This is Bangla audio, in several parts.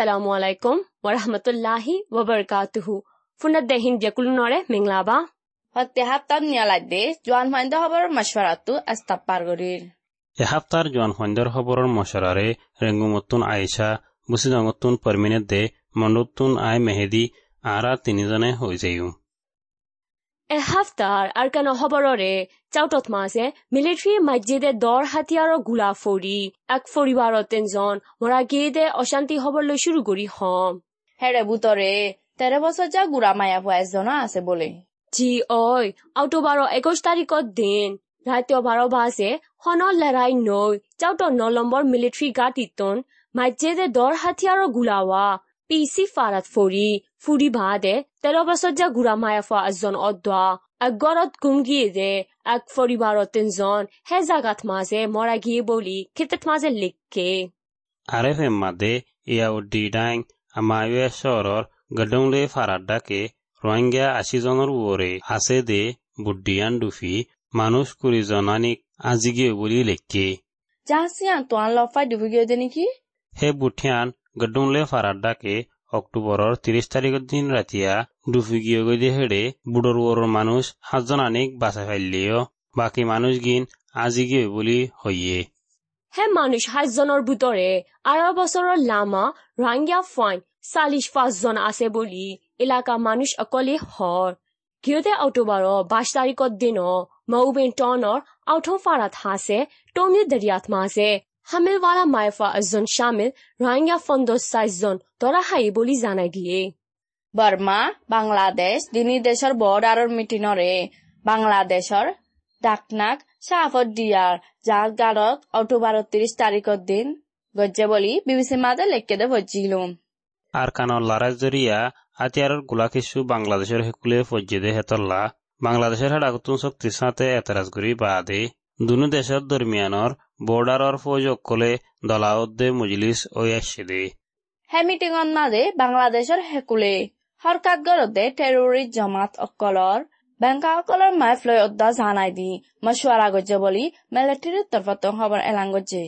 আসসালামু আলাইকুম ওরহমতুল্লাহি ওবরকাতুহু ফুনা দেহিন জেকুল নরে মিংলাবা হতে হাফতার নিয়ালাদে জোয়ান হইন্দ হবর মশওয়ারাতু আস্তাপার গরির এ হাফতার জোয়ান হইন্দর হবরর মশরারে রেঙ্গুমতুন আয়েশা বুসিদঙ্গতুন পরমিনে দে মন্ডুতুন আয় মেহেদি আরা তিনিজনে হয়ে যাইউ যায়ো e haftar arkano hoborore chautot mase military majjide dor hatiaro gula fori ak foribaro tenjon mora gede অশান্তি হবলৈ শুরু করি হম। হেৰে বুটৰে তেৰ বছৰ যা গুড়া মায়া ভুৱা এজনা আছে বোলে। জি ওই অক্টোবৰৰ একৈশ তাৰিখত দিন। ৰাতি বাৰ বাজে সনৰ লৰাই নৈ চাউট ন নম্বৰ মিলিটাৰী গাটিতন মাজেদে দৰ হাতিয়াৰৰ গোলাৱা। পিচি ফাৰাত ফৰি ফুৰি ভাদে তেৰ বছৰ যা গুড়া মায়া ফোৱা এজন অদোৱা আগৰত গুমগিয়ে দে এক পৰিবাৰৰ তিনজন হে জাগাত মাজে মৰা গিয়ে বলি খেতেত মাজে লিখকে আৰে ফেম্মাদে ইয়া উদ্দি ডাইং আমায়ে চহৰৰ গডংলে ফাৰাড্ডাকে রোহিঙ্গা আশি জনের উপরে আছে দে বুদ্ধিয়ান ডুফি মানুষ কুড়ি জনানিক আজিগে বলি লেখকে জাহাচিয়ান তোৱান লফাই ডুবুগিয়ে দে নেকি হে বুঠিয়ান গডুংলে ফাৰাড্ডাকে অক্টোবৰৰ ত্ৰিশ তাৰিখৰ দিন ৰাতিয়া ডুফিগিয়ে গৈ হেডে বুডৰ ওৰৰ মানুষ সাতজন আনিক বাঁচা ফাইলেও বাকী মানুষ গিন আজিগে বলি হইয়ে। হে মানুষ সাতজনৰ ভিতৰে আঢ় বছৰৰ লামা ৰাঙ্গিয়া ফাইন চাল্লিশ পাঁচজন আছে বুলি এলাকা মানুষ অকলে হৰ গিয়তে অক্টোবৰৰ বাইশ তাৰিখৰ দিন মৌবেন টনৰ আউঠো ফাৰাত হাসে টমি দৰিয়াত মাঝে এজন শামিল রোহিঙ্গা ফন্দস চাইজন ধরা হাই বুলি জানাই দিয়ে বৰ্মা বাংলাদেশ তিনি দেশৰ বৰ্ডাৰৰ মিটিনৰে বাংলাদেশৰ ডাকনাক চাফত দিয়াৰ যাৰ গানত অক্টোবৰৰ ত্ৰিশ তাৰিখৰ দিন গজ্জে বুলি বিবিচি মাজে লেখকে দে ভজিলুম আর কানর লারাজ জরিয়া হাতিয়াররগুলা কিছু বাংলাদেশের হেকুলে ফজ্জেদে হেতল্লা বাংলাদেশের হেডাকুতুন শক্তির সাথে এতরাজ করি বাদে দুনু দেশের দরমিয়ানর বর্ডারর ফৌজ অকলে দলাউদ্দে মজলিস ওই আসছে দে হে মিটিঙত মাজে বাংলাদেশৰ হেকুলে সৰকাত গৰতে টেৰৰিষ্ট জমাত অকলৰ বেংকাসকলৰ মাইফ লৈ অদ্দা জানাই দি মছৱাৰা গজ্জে বুলি মিলিটাৰীৰ তৰফত খবৰ এলাং গজ্জে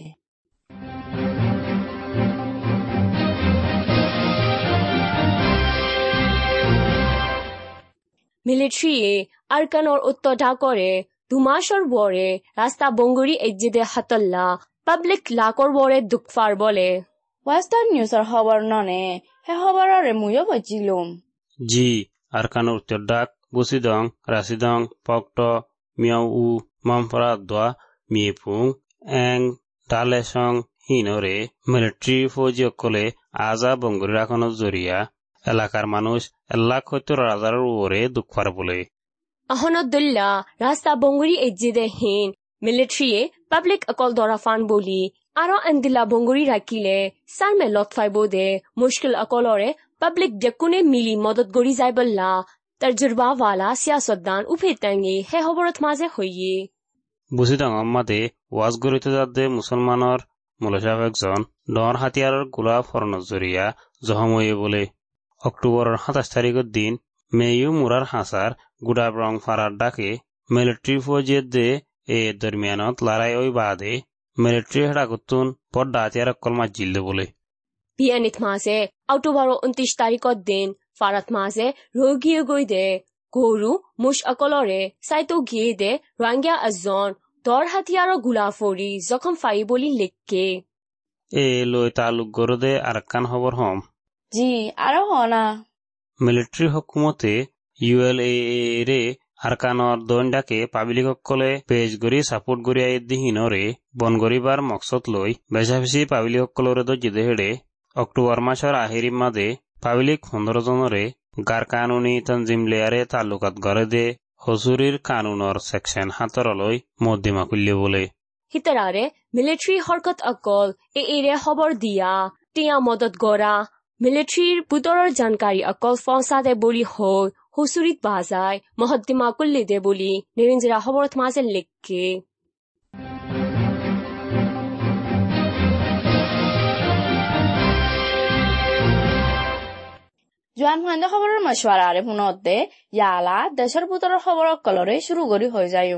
মিলিটারিয়ে আরকানর উত্তরটা করে দুমাসর বরে রাস্তা বঙ্গুরি এজিদে হাতল্লা পাবলিক লাকর বরে দুঃখফার বলে। ৱেষ্টাৰ্ণ নিউজৰ খবৰ ননে সেই খবৰৰে ময়ো ভজিলুম জি আর কানর উত্তর ডাক বুসিদং রাসিদং পক্ট মিয়াও উ মমফরা দোয়া মিয়েপুং এং ডালেসং হিনরে মিলিটারি ফৌজি অকলে আজা বঙ্গুরি রাখনের জরিয়া এলাকার মানুষ এলাক সত্তর হাজারের উপরে দুঃখার বলে। আহনদুল্লাহ ৰাস্তা বংগুৰি এজিদে হীন মিলিট্ৰীয়ে পাব্লিক অকল দৰাফান বুলি আৰু এন্দিলা বংগুৰি ৰাখিলে চাৰ্মে লটফাইব দে মুস্কিল অকলৰে পাব্লিক দেকুনে মিলি মদত গৰি যাই বল্লা তৰ্জুৰবা ৱালা চিয়াচদ্দান উফে টাঙি সেই খবৰত মাজে হৈয়ে বুজি ডাঙৰ ৱাজ গুৰি তাতে মুছলমানৰ মুলচাব একজন ডৰ হাতিয়াৰৰ গোলা ফৰণজৰীয়া জহময়ে বোলে অক্টোবৰৰ সাতাইছ তাৰিখৰ দিন মেয়ো মোৰাৰ সাঁচাৰ গুডাব রং ফারার ডাকে মিলিটারি ফৌজের দে এ দরমিয়ানত লড়াই ওই বাদে। মিলিটারি হেডাকুতুন পদ্মা হাতিয়ার অকল মাজিল্লে বলে। বিয়ানিত মাঝে অক্টোবর উনত্রিশ তারিখৰ দিন ফারাত মাঝে রোগীয়ে গই দে। গরু মুশ অকলরে সাইতো গিয়ে দে। রাঙ্গিয়া এজন দর হাতিয়াৰৰ গোলা ফৰি জখম ফাই বুলি লিখকে। এ লৈ তালুক গরদে আরাকান খবর হম। জি আৰু হনা। মিলিটারি হকুমতে ইউ এল এ এৰে আৰকানৰ দণ্ডাকে পাব্লিকসকলে পেজ গুৰি চাপোৰ্ট গুৰি আই দিহীনৰে বন গৰিবাৰ মকচদ লৈ বেচা বেচি পাব্লিকসকলৰে দিদেহেৰে অক্টোবৰ মাহৰ আহিৰি মাদে পাব্লিক সুন্দৰজনৰে গাৰ কানুনী তঞ্জিম লেয়াৰে তালুকাত গঢ়ে দে হুচুৰিৰ কানুনৰ ছেকশ্যন সাঁতৰলৈ মদ্দিমা খুলিলে বোলে হিতাৰাৰে মিলিট্ৰী হৰকত অকল এ এৰে খবৰ দিয়া তিয়া মদত গৰা মিলিট্ৰীৰ পুতৰৰ জানকাৰী অকল ফচাদে বুলি হৈ হুচুৰিত বাজাই মহদ্দিমা কুল্লি দে বুলি নিৰঞ্জিৰা খবৰত মাজে লিখকে জোৱান ফাইণ্ডে খবৰৰ মছৱাৰাৰে ফোনতে ইয়ালা দেশৰ বুটৰৰ খবৰ অকলৰে শুরু কৰি হৈ যায়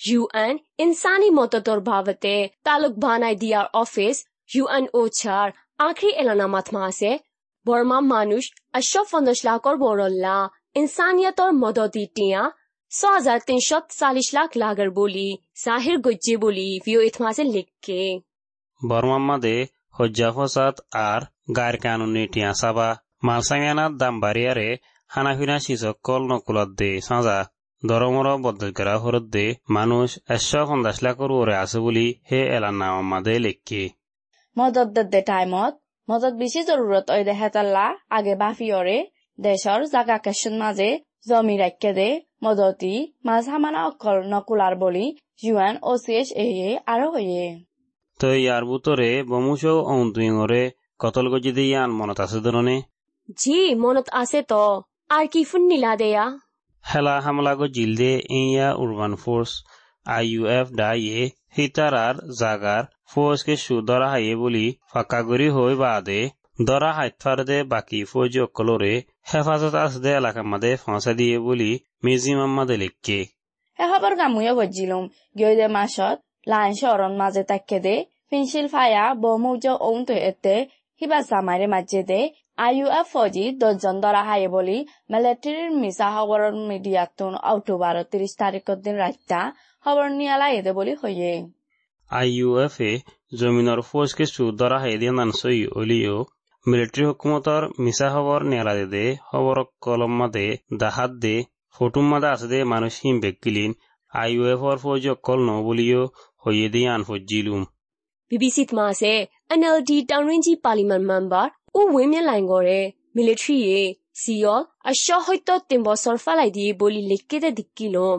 ইউএন ইনসানি মদতৰ বাবতে তালুক বানাই দিয়াৰ অফিস ইউএন ওছাৰ আখরি এলানামাত মাসে বর্মা মানুষ আশো ফন্দশ লাখর বড়ল্লা ইনসানিয়তর মদতি টিয়া ছ হাজার তিনশো চাল্লিশ লাখ লাগার বলি জাহির গজ্জে বলি ভিও ইতমাসে লিখকে বর্মাম্মাদে হজ্জা ফসাদ আর গায়ের কানুনি টিয়া সাবা মালসাঙ্গানার দাম বাড়িয়ারে হানাফিনা সিসক কল নকুলত দে সাজা দরমর বদলকেরা হরত দে মানুষ একশো পঞ্চাশ লাখর ওরে আছে বলি হে এলান নামাদে লেখকে মদত দে টাইমত মদত বেছি জরুরত ওই দে হেতাল্লা আগে বাফিয়রে দেশর জাগা কেশন মাঝে জমি রাখকে দে মদতি মাঝ হামানা অকল নকুলার বলি ইউএন ও সি এস এ আরও হয়ে তো ইয়ার বুতরে বমুসো অন্তুইঙরে কতল গজি দিয়ে ইয়ান মনত আছে ধরনে জি মনত আছে তো। আর কি ফুন্নিলা দেয়া হেলা হামলা গো জিলদে ইয়া উরবান ফোর্স আইইউএফ ডা ইয়ে হিতারার জাগার ফৌজ কে সু দরা হাইয়ে বলি ফাঁকা গরি হই বাদে দরা হাইতফার দে বাকি ফৌজ অকলরে হেফাজত আস দে এলাকা মাদে ফাঁসা দিয়ে বলি মেজি মাম্মাদে লিখকে। হে খবর গামুয়ে গজ্জিলুম। গিয়ে দে মাসত লাইন শরণ মাঝে তাকে দে ফিনশিল ফায়া বমৌজ ওন তো এতে হিবা জামাইরে মাঝে দে আইইউএফ ফৌজি দশজন দরা হাইয়ে বলি মিলিটারির মিসা খবরের মিডিয়াতুন অক্টোবর তিরিশ তারিখের দিন রাতটা খবর নিয়ালা এদে বলি হইয়ে। আইইউএফ এ জমিনৰ ফৌজ কে সু দৰা হাইয়ে দিয়ে নানসই অলিও মিলিটারি ಹುಕುಮತರ್ মিছা খবর নেলা দে খবরক কলম মাদে দাহাত দে ফটুম মাদা আছে দে মানুষ হিম বেকিলিন আই ওয়েফর ফৌজ কল ন বলিও হইয়ে দে আন ফজিলুম। বিবিসিত মা আছে এনএলডি টাউনরেঞ্জি পার্লিমান মেম্বার ও ওয়েমে লাইন গরে মিলিটারি এ সিয়ল আর হইত তিন বছর ফালাই দিয়ে বলি লিখকে দে দিকিলম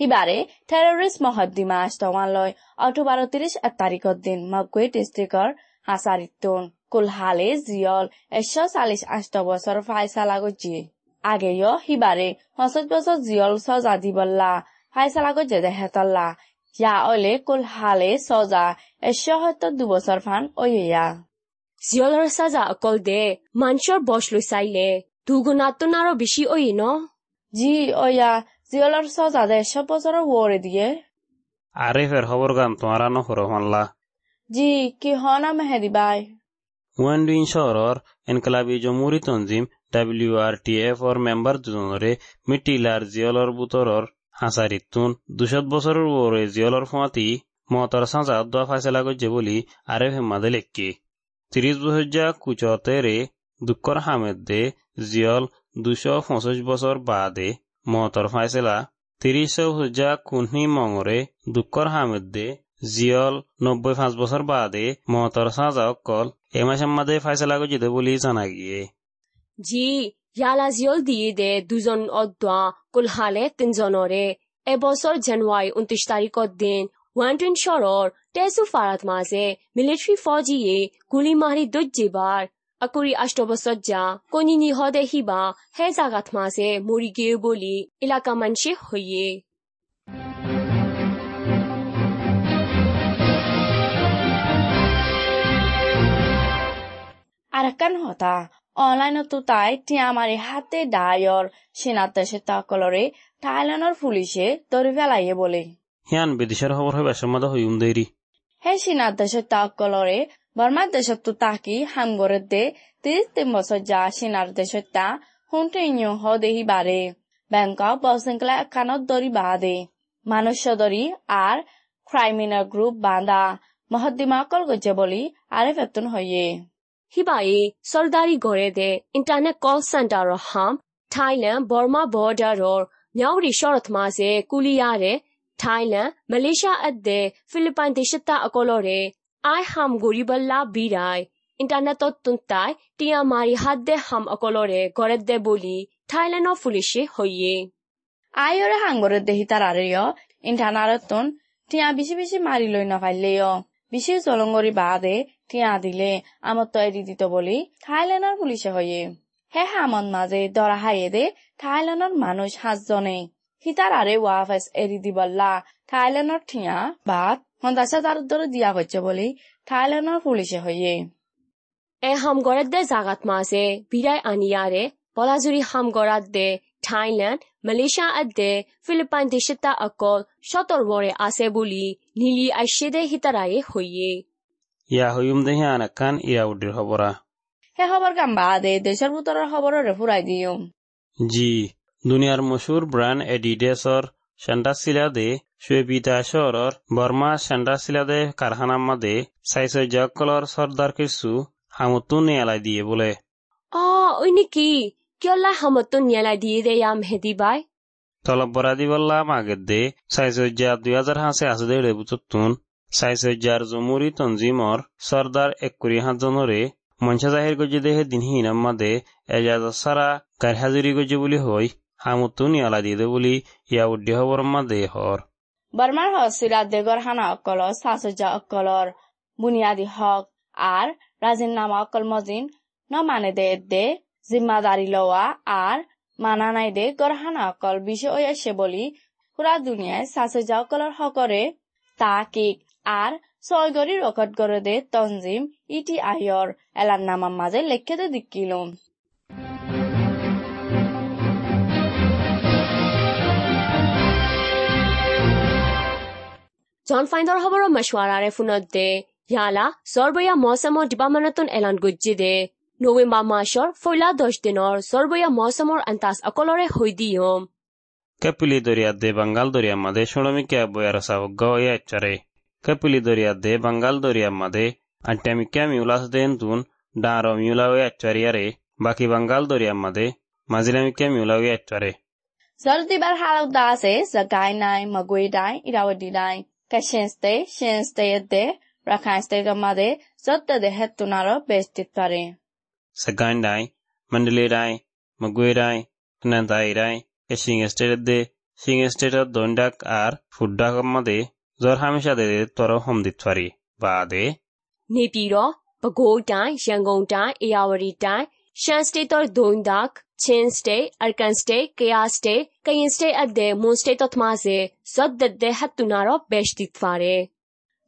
সিবাৰে টেরোরিস্ট মহদ্দিমা আস্তৱান লয় অক্টোবৰৰ ত্ৰিশ তাৰিখৰ দিন মাগুয়ে ডিস্ট্রিক্টর হাসারিতুন কুলহালে জিয়ল একশো চাল্লিশ আষ্ট বছর ফাইসালা গজিয়ে আগেও হিবারে পঁচিশ বছর জিয়ল সজা দিবল্লা ফাইসালা গজে দেহেতল্লা। ইয়া অলে কুলহালে সজা একশো হয়তো দুবছর ফান ওইয়া জিয়লৰ সাজা অকল দে মানছৰ বছ লৈ চাইলে দুগুণাতোন আৰু বেছি অয়ে ন? জি ওয়া জিয়লর সজা দে একশো বছরের ওরে দিয়ে। আরে ফের খবর গান তোমারা নহর মানলা জি কি হনা মেহেদি বাই ওয়ানডিন শহরর এনকলাবি জমুরি তঞ্জিম ডাব্লিউ আর টি এফ অর মেম্বার দুজনরে মিটিলার জিয়লর বুতরর হাসারিতুন দুশত বছরের ওরে জিয়লর ফোঁয়াতি মতর সাঁজা দোয়া ফাইসলা গজ্জে বলি আরে হেমাদে লেখকে তিরিশ বছর যা কুচতে রে দুঃখর হামেদ দে জিয়ল দুশো পঁচিশ বছর বাদে মতর ফাইসলা তিরিশ যা কুনহি মঙরে দুঃখর হামেদ দে জিয়ল নব্বই পাঁচ বছর বাদে মতর সাঁজা অকল এমাসাম্মাদে ফাইসলা গজ্জে বলি জানা গিয়ে। জি, ইয়ালা জিয়ল দিয়ে দে দুজন অদ্বা কুলহালে তিনজনৰে এবছৰ জানুৱাৰী ঊনত্ৰিশ তাৰিখৰ দিন ওৱানটিন চৰৰ তেজু ফাৰাত মাজে মিলিটাৰী ফৌজিয়ে গুলী মাৰি দৈৰ্যবাৰ আকুৰি আষ্ট বছৰ যা কণী নিহদে হিবা হে জাগাত মাজে মৰি গিয়ে বুলি এলেকা মানছে হৈয়ে আরাকান হতা। অনলাইন তো তাই টিয়ামারি হাতে ডায়র সেনাতে সে তাকলরে থাইল্যান্ডর পুলিশে ধরে ফেলাইয়ে বলে। হিয়ান বিদেশের খবর হয় বেসম্মাদা হইম দেরি হে সিনার দেশে তাকলরে বর্মার দেশত তো তাকি হামগরে দে তিরিশ তিন বছর যা সিনার দেশে তা হুনটে ইঞ্জু হ দেহি বারে। ব্যাংকক বসেঙ্কলা একানত দরি বাদে মানুষ দরি আর ক্রাইমিনাল গ্রুপ বাঁধা। মহদ্দিমা কল গজে বলি আরে ফেতন হইয়ে। সিবাই চৰ্দাৰী গড়ে দে ইণ্টাৰনেট কল চেণ্টাৰৰ হাম থাইলেণ্ড বৰ্মা বৰ্ডাৰৰ নাউৰি শৰত মাজে কুলিয়াৰে থাইলেণ্ড মালেছিয়া এদে ফিলিপাইন দেশতা অকলৰে আই হাম গৰিবল্লা বিৰাই ইণ্টাৰনেটত তুন্তাই টিয়া মাৰি হাত দে হাম অকলৰে গড়ে দে বুলি থাইলেণ্ডৰ ফুলিছে হৈয়ে আই অৰে হাংগৰে দেহিতাৰ আৰু ইণ্টাৰনেটত তুন টিয়া বেছি মাৰি লৈ নাপাৰিলেও বেশি জলঙ্গরি বাদে টিয়া দিলে আমার তো এরি দিত বলি থাইল্যান্ডের পুলিশে হয়ে। হে হামন মাঝে দরা হাইয়ে দে থাইল্যান্ডের মানুষ হাজজনে হিতার আরে ওয়াফেস এরি দিবল্লা থাইল্যান্ডের ঠিয়া বাদ হন্দাসা তার ধরে দিয়া হচ্ছে বলি থাইল্যান্ডের পুলিশে হয়ে। এ হাম গড়ে দে জাগাত মাঝে বিরাই আনিয়ারে বলাজুরি হাম গড়াত দে থাইল্যান্ড মালয়েশিয়া আদে ফিলিপাইন দেশতা অকল সতর বরে আছে বলি নীলি আইসে দে হিতারায়ে হইয়ে ইয়া হইম দেহি আন একান ইয়া উডির হবরা হে খবর কাম বাদে দেশের ভিতরের খবররে ফুরাই দিও জি দুনিয়ার মশুর ব্র্যান্ড এডিডেসর সেন্টাসিলাদে শুয়েবিতা শহরর বর্মা সেন্টাসিলাদে কারখানার মাদে সাইসজ্জাকলর সর্দার কিছু হামতুন এলাই দিয়ে বলে অ ওই নাকি কিয়লা সমতো নিয়ালা দিয়ে দে ইয়াম হেদি বাই। তলব বরা দি বললা মাগে দে সাইসজ্জা দুই হাজার হাসে আছে দে রে বুতুন সাইসজ্জার জমুরি তঞ্জিমর সর্দার একুরি হাজনরে মঞ্চ জাহির গজে দেহে দিনহি ইনাম্মা দে এজাজ সারা গার হাজিরি গজি বুলি হই হামুতু নিয়ালা দিয়ে দে বলি ইয়া উড্ডি হবর দে হর বর্মার হসিরা দেগর হানা অকল সাসজ্জা অকলর বুনিয়াদি হক আর রাজিন নামা অকল মজিন ন মানে দে দে জিম্মাদারি লওয়া আর মানা নাই দে গরহানা অকল বিষয় ওই বলি পুরা দুনিয়ায় সাসুজা অকলর হকরে তা কিক আর ছয় গরি রকট গরে দে তঞ্জিম ইটি আহিয়র এলার নামার মাঝে লেখে দে দিকিলুম জন ফাইন্দর হবর মশওয়ারারে ফুনত দে, ইয়ালা সর্বয়া মৌসুমৰ ডিপাৰ্টমেণ্টন এলান গজ্জি দে। নভেম্বৰ মাহৰ ফৈলা দহ দিনৰ চৰ্বয়া মৌচুমৰ আন্তাজ অকলৰে হৈ দিম কেপিলি দৰিয়া দে বাংগাল দৰিয়া মাদে চৰমিকা বয়াৰ চাবগ্ৰে কেপিলি দৰিয়া দে বাংগাল দৰিয়া মাদে আন্টামিকা মিউলাছ দেন দুন ডাঁৰ মিউলাৱে আচাৰিয়াৰে বাকী বাংগাল দৰিয়া মাদে মাজিলামিকা মিউলাৱে আচাৰে জলদিবাৰ হালত দা আছে জগাই নাই মগুৱে দাই ইৰাৱতী দাই। কেচেঞ্চে চেঞ্চ দে দে ৰখাইছে মাদে যত দেহে তোনাৰ পাৰে Sagandai, Mandalirai, Maguirai, Tanadairai, Kashing State de Shing State of Dondak are Fudakamade, Zorhamisha de Toro Homditwari, Bade, Nipiro, Pagodai, Shangontai, Iawaritai, Shanstate or Dondak, Chinste, Arkanste, Kayaste, Kayinste at the Moonstate of Maze, Sod that they had to narrow Beshtitware.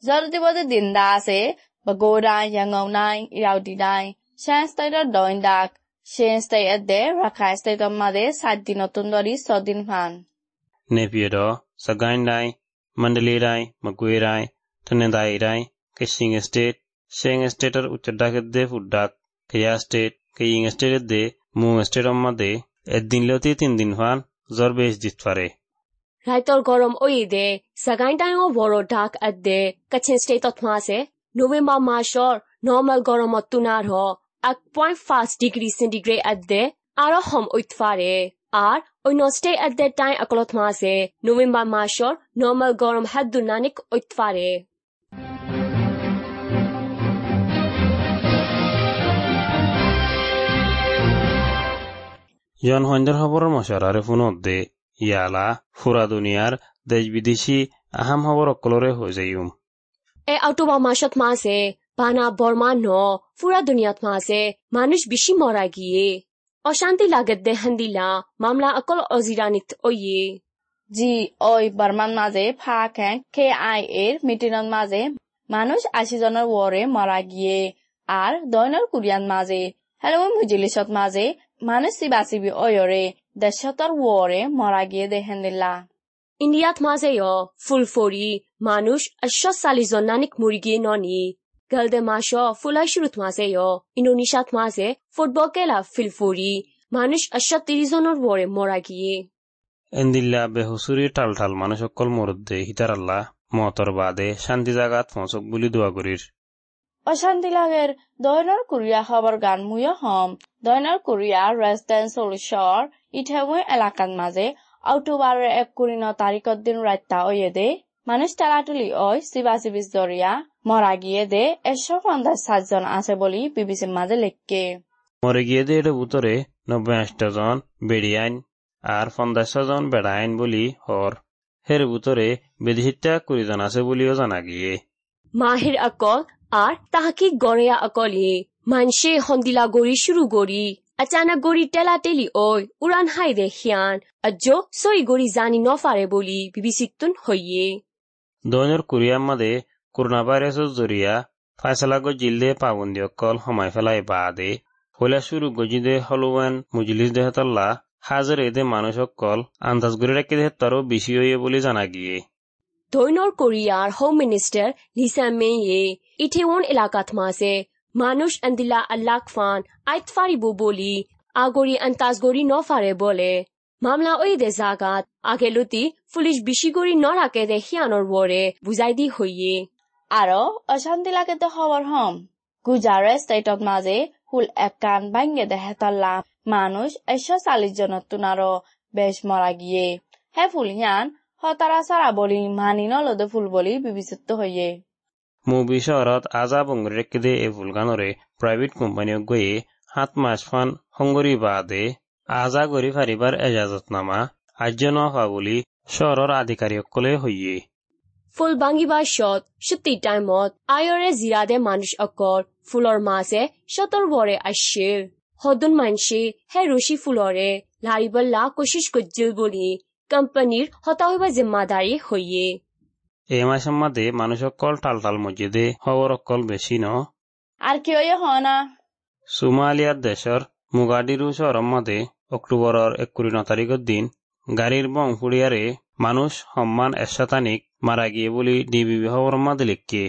Zor de Dinda say, Pagodai, Yangonai, Iawditai, Sjenstøyder dag. Sjenstøy er det rakajstøyder made saddin og tundori soddin fan. Nepiodo, sagaindai, mandalirai, maguirai, tanendairai, kishing estate, sheng estater uchadak de fudak, kaya state, kaying estate de, mung estate of made, eddin loti tin din fan, zorbesh ditfare. রাইতর গরম ওই দে সাগাইন টাইম ও বড় ডাক আদে কাছেন স্টেট অথমাসে নভেম্বর মাসর নর্মাল গরম অতুনার হ 1.5 degree centigrade at the Arahom Uitfare. আর ওই নস্টে at the time akolot মাসে নভেম্বর মাসর নর্মাল গরম হাদ্দু নানিক ঐতফারে জন হঞ্জর খবরের মশারারে ফোনত দে। ইয়ালা ফুরা দুনিয়ার দেশ বিদেশি আহাম খবর অকলরে হৈ যাইম। এ অক্টোবর মাসত মাসে বানা বর্মা ন পুরা দুনিয়াত মাসে মানুষ বেশি মরা গিয়ে অশান্তি লাগত দে হান্দিলা মামলা অকল অজিরানিত ওয়ে জি ওই বর্মান মাঝে ফাঁকেন কে আই এর মিটিনের মাঝে মানুষ আশি জনের ওরে মারা গিয়ে আর দৈনর কুরিয়ান মাঝে হ্যালো মুজিলিসত মাঝে মানুষ সিবাসিবি ওয়রে দেশতর ওরে মারা গিয়ে দেখেন দিলা ইন্ডিয়াত য় ফুলফরি মানুষ আশত সালি জন্নানিক মুরগি ননি গলদে মাস ফুলাই শুরুত মাসে য় ইন্দোনেশিয়াত মাসে ফুটবল কেলা ফিলফরি মানুষ আশত তিরিশ জনের ওরে মরা গিয়ে এন্দিল্লা বেহুচুরি টাল টাল মানুষ অকল মরদ্দে হিতার আল্লাহ মতর বাদে শান্তি জাগাত ফসক বুলি দোয়া করির অশান্তি লাগের দৈনর কোরিয়া খবর গান মুয় হম দৈনর কোরিয়া রেসিডেন্ট সলিউশর ইঠামুই এলাকার মাঝে অক্টোবরের এক কুড়ি ন তারিখের দিন রাত্তা ওয়ে মানুষ টালাটুলি ওই সিবা সিবিস দরিয়া মরা গিয়ে দে একশো পঞ্চাশ সাতজন আছে বলি বিবিসির মাঝে লেখকে। মরে গিয়ে দে এর ভিতরে নব্বই আটটা জন বেড়িয়াইন আর পঞ্চাশ জন বেড়াইন বলি হর। হের ভিতরে বিদেশিটা কুড়ি জন আছে বলিও জানা গিয়ে। মাহির অকল আর তাহাকি গড়েয়া অকলে মানসে হন্দিলা গড়ি শুরু গড়ি আচানক গড়ি টেলা টেলি ওই উড়ান হাই দে হিয়ান আজো সই গড়ি জানি নফারে বলি বিবিসি তুন হইয়ে। দৈনর কুরিয়ার মাদে করোনা ভাইরাসের জরিয়া ফাইসলা গজিলদে পাবন্দি অকল সমাই ফেলাই বাদে। হইলা শুরু গজিদে হলওয়ান মুজলিস দেহতল্লা হাজার এদে মানুষ অকল আন্দাজ করে রাখি দেহ তারও বেশি হইয়ে বলে জানা গিয়ে। দৈনর কোরিয়ার হোম মিনিস্টার লিসামিন য়ে ইঠেওন এলাকাত মাসে মানুষ আন্দিলা আল্লাহ ফান আইতফারি বলি আগরি আন্তাজগরি নফারে বলে। মামলা ওই দে জাগাত আগে লুতি পুলিশ বেশি করি ন রাখে দে হিয়ানোর বরে বুঝাই দি হইয়ে। আরও অশান্তি লাগে তো খবর হম। গুজারে স্টেটত মাঝে হুল একান ভাঙ্গে দে হেতাল্লা। মানুষ একশো চাল্লিশ জনের তুনারো বেশ মরা গিয়ে। হে ফুল হিয়ান হতারা সারা বলি মানি নলদে ফুল বলি বিবেচিত হইয়ে। মুবি শহরত আজা বঙ্গরি রেখে এ ফুলগানরে প্রাইভেট কোম্পানিও গয়ে সাত মাস ফান সংগরি বাদে। আজা গরি ফারিবার এজাজতনামা নফা বুলি শহরের আধিকারিকসকলে হইয়ে। ফুল ভাঙিবার শত সত্যি টাইমত আয়রে জিরাদে মানুষ অকল ফুলর মাঝে শতর বরে আসছিল হদুন মানসি হে রশি ফুলরে লারিবল্লা কোশিশ করছিল বলি কোম্পানির হতা হইবা জিম্মাদারি হইয়ে। এ মাসের মাঝে মানুষ অকল টাল টাল মসজিদে খবর অকল বেশি ন? আর কি হইয়ে হনা সোমালিয়ার দেশৰ মুগাডিৰু চহৰৰ মাঝে এককুৰি ন তাৰিখৰ দিন গাড়ীৰ বং ফুৰিয়াৰে মানুষ সন্মান এশতানিক মারা গিয়ে বলি ডিবিবি খবর মাঝে লিখকে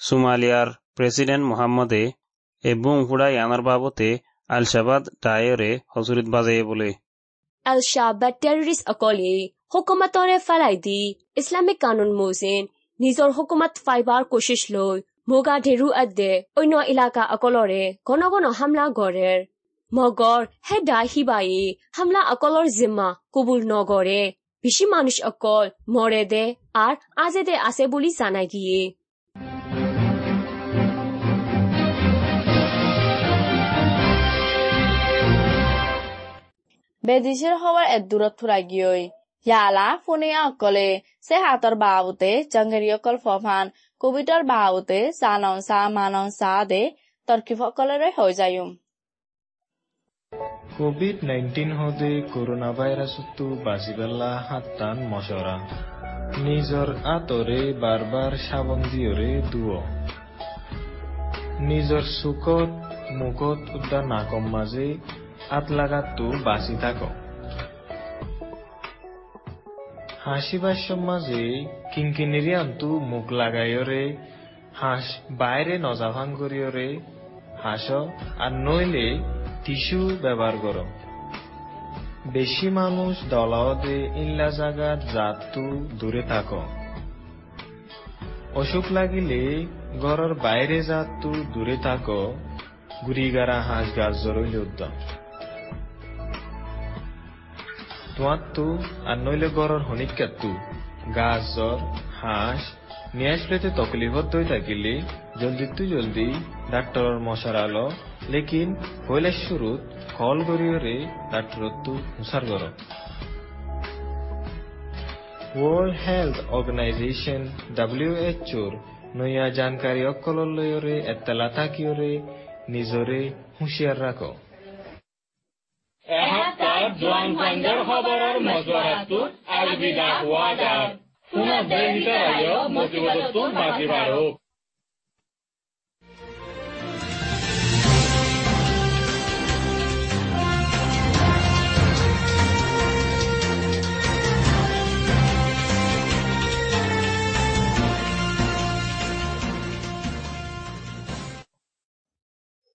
সোমালিয়ার প্রেসিডেন্ট মোহাম্মদে এ বুং ফুড়াই আনার বাবতে আল শাবাদ ডায়রে হজুরিত বাজে বলে। এল শাবাদ টেররিস্ট অকলে, হুকুমতরে ফেলাই দি, ইসলামিক কানুন মোজেন নিজৰ হুকুমত ফাইবাৰ কোশিশ লৈ মোগা ঢেৰু আদে অন্য এলাকা অকলৰে ঘন ঘন হামলা গড়ে মগৰ হে দাই হিবাই হামলা অকলৰ জিম্মা কবুল নগৰে বেশি মানুষ অকল মরে দে আর আজেদে আছে বলি জানাই গিয়ে বেদিসের খবর এত দূরত ফুরাই গিয়ে ইয়ালা অকলে সে হাতর বাবুতে জঙ্গেরি অকল ফফান কবিতার বাবুতে সানন সা মানন সা দে তর্কি ফকলরে হয়ে যায়ুম কোভিড নাইন্টিন হদে করোনা ভাইরাসতো বাঁচিবেলা হাত্তান মশরা। নিজৰ আঁতৰে বাৰ বাৰ চাবোন দিয়ৰে দুৱ নিজৰ চুকত মুখত উদ্যা নাকম মাজে আত লাগাতো বাঁচি থাক। হাসি বাস্যম মাঝে কিঙ্কিনিরি আন্তু মুখ লাগাইয়রে, হাঁস বাইরে নজাভাং করিয়রে হাস আর নইলে টিস্যু ব্যবহার করো। বেশি মানুষ দলাওদে ইল্লা জাগাত জাতু দূরে থাকো। অসুখ লাগিলে ঘরের বাইরে জাতু দূরে থাকো গুড়িগারা হাঁস গাছ জরইলে উদ্যম তোমার তু আর নইলে ঘরের হনিকাতু গাছ জ্বর, হাঁস নিয়ে আসলেতে তকলিফত দই থাকিলে জলদি তু জলদি ডাক্তরের মশার আলো লেকিন শুরুত কল হুসার গর ওয়ার্ল্ড হেলথ অর্গানাইজেশন ডাব্লিউএচওর নয়া জানকারী অকলর লয়রে এত্তালা থাকিয়রে নিজরে হুঁশিয়ার রাখো। দেশ ভিতৰত মজিবতটো বাজি বাঢ়ক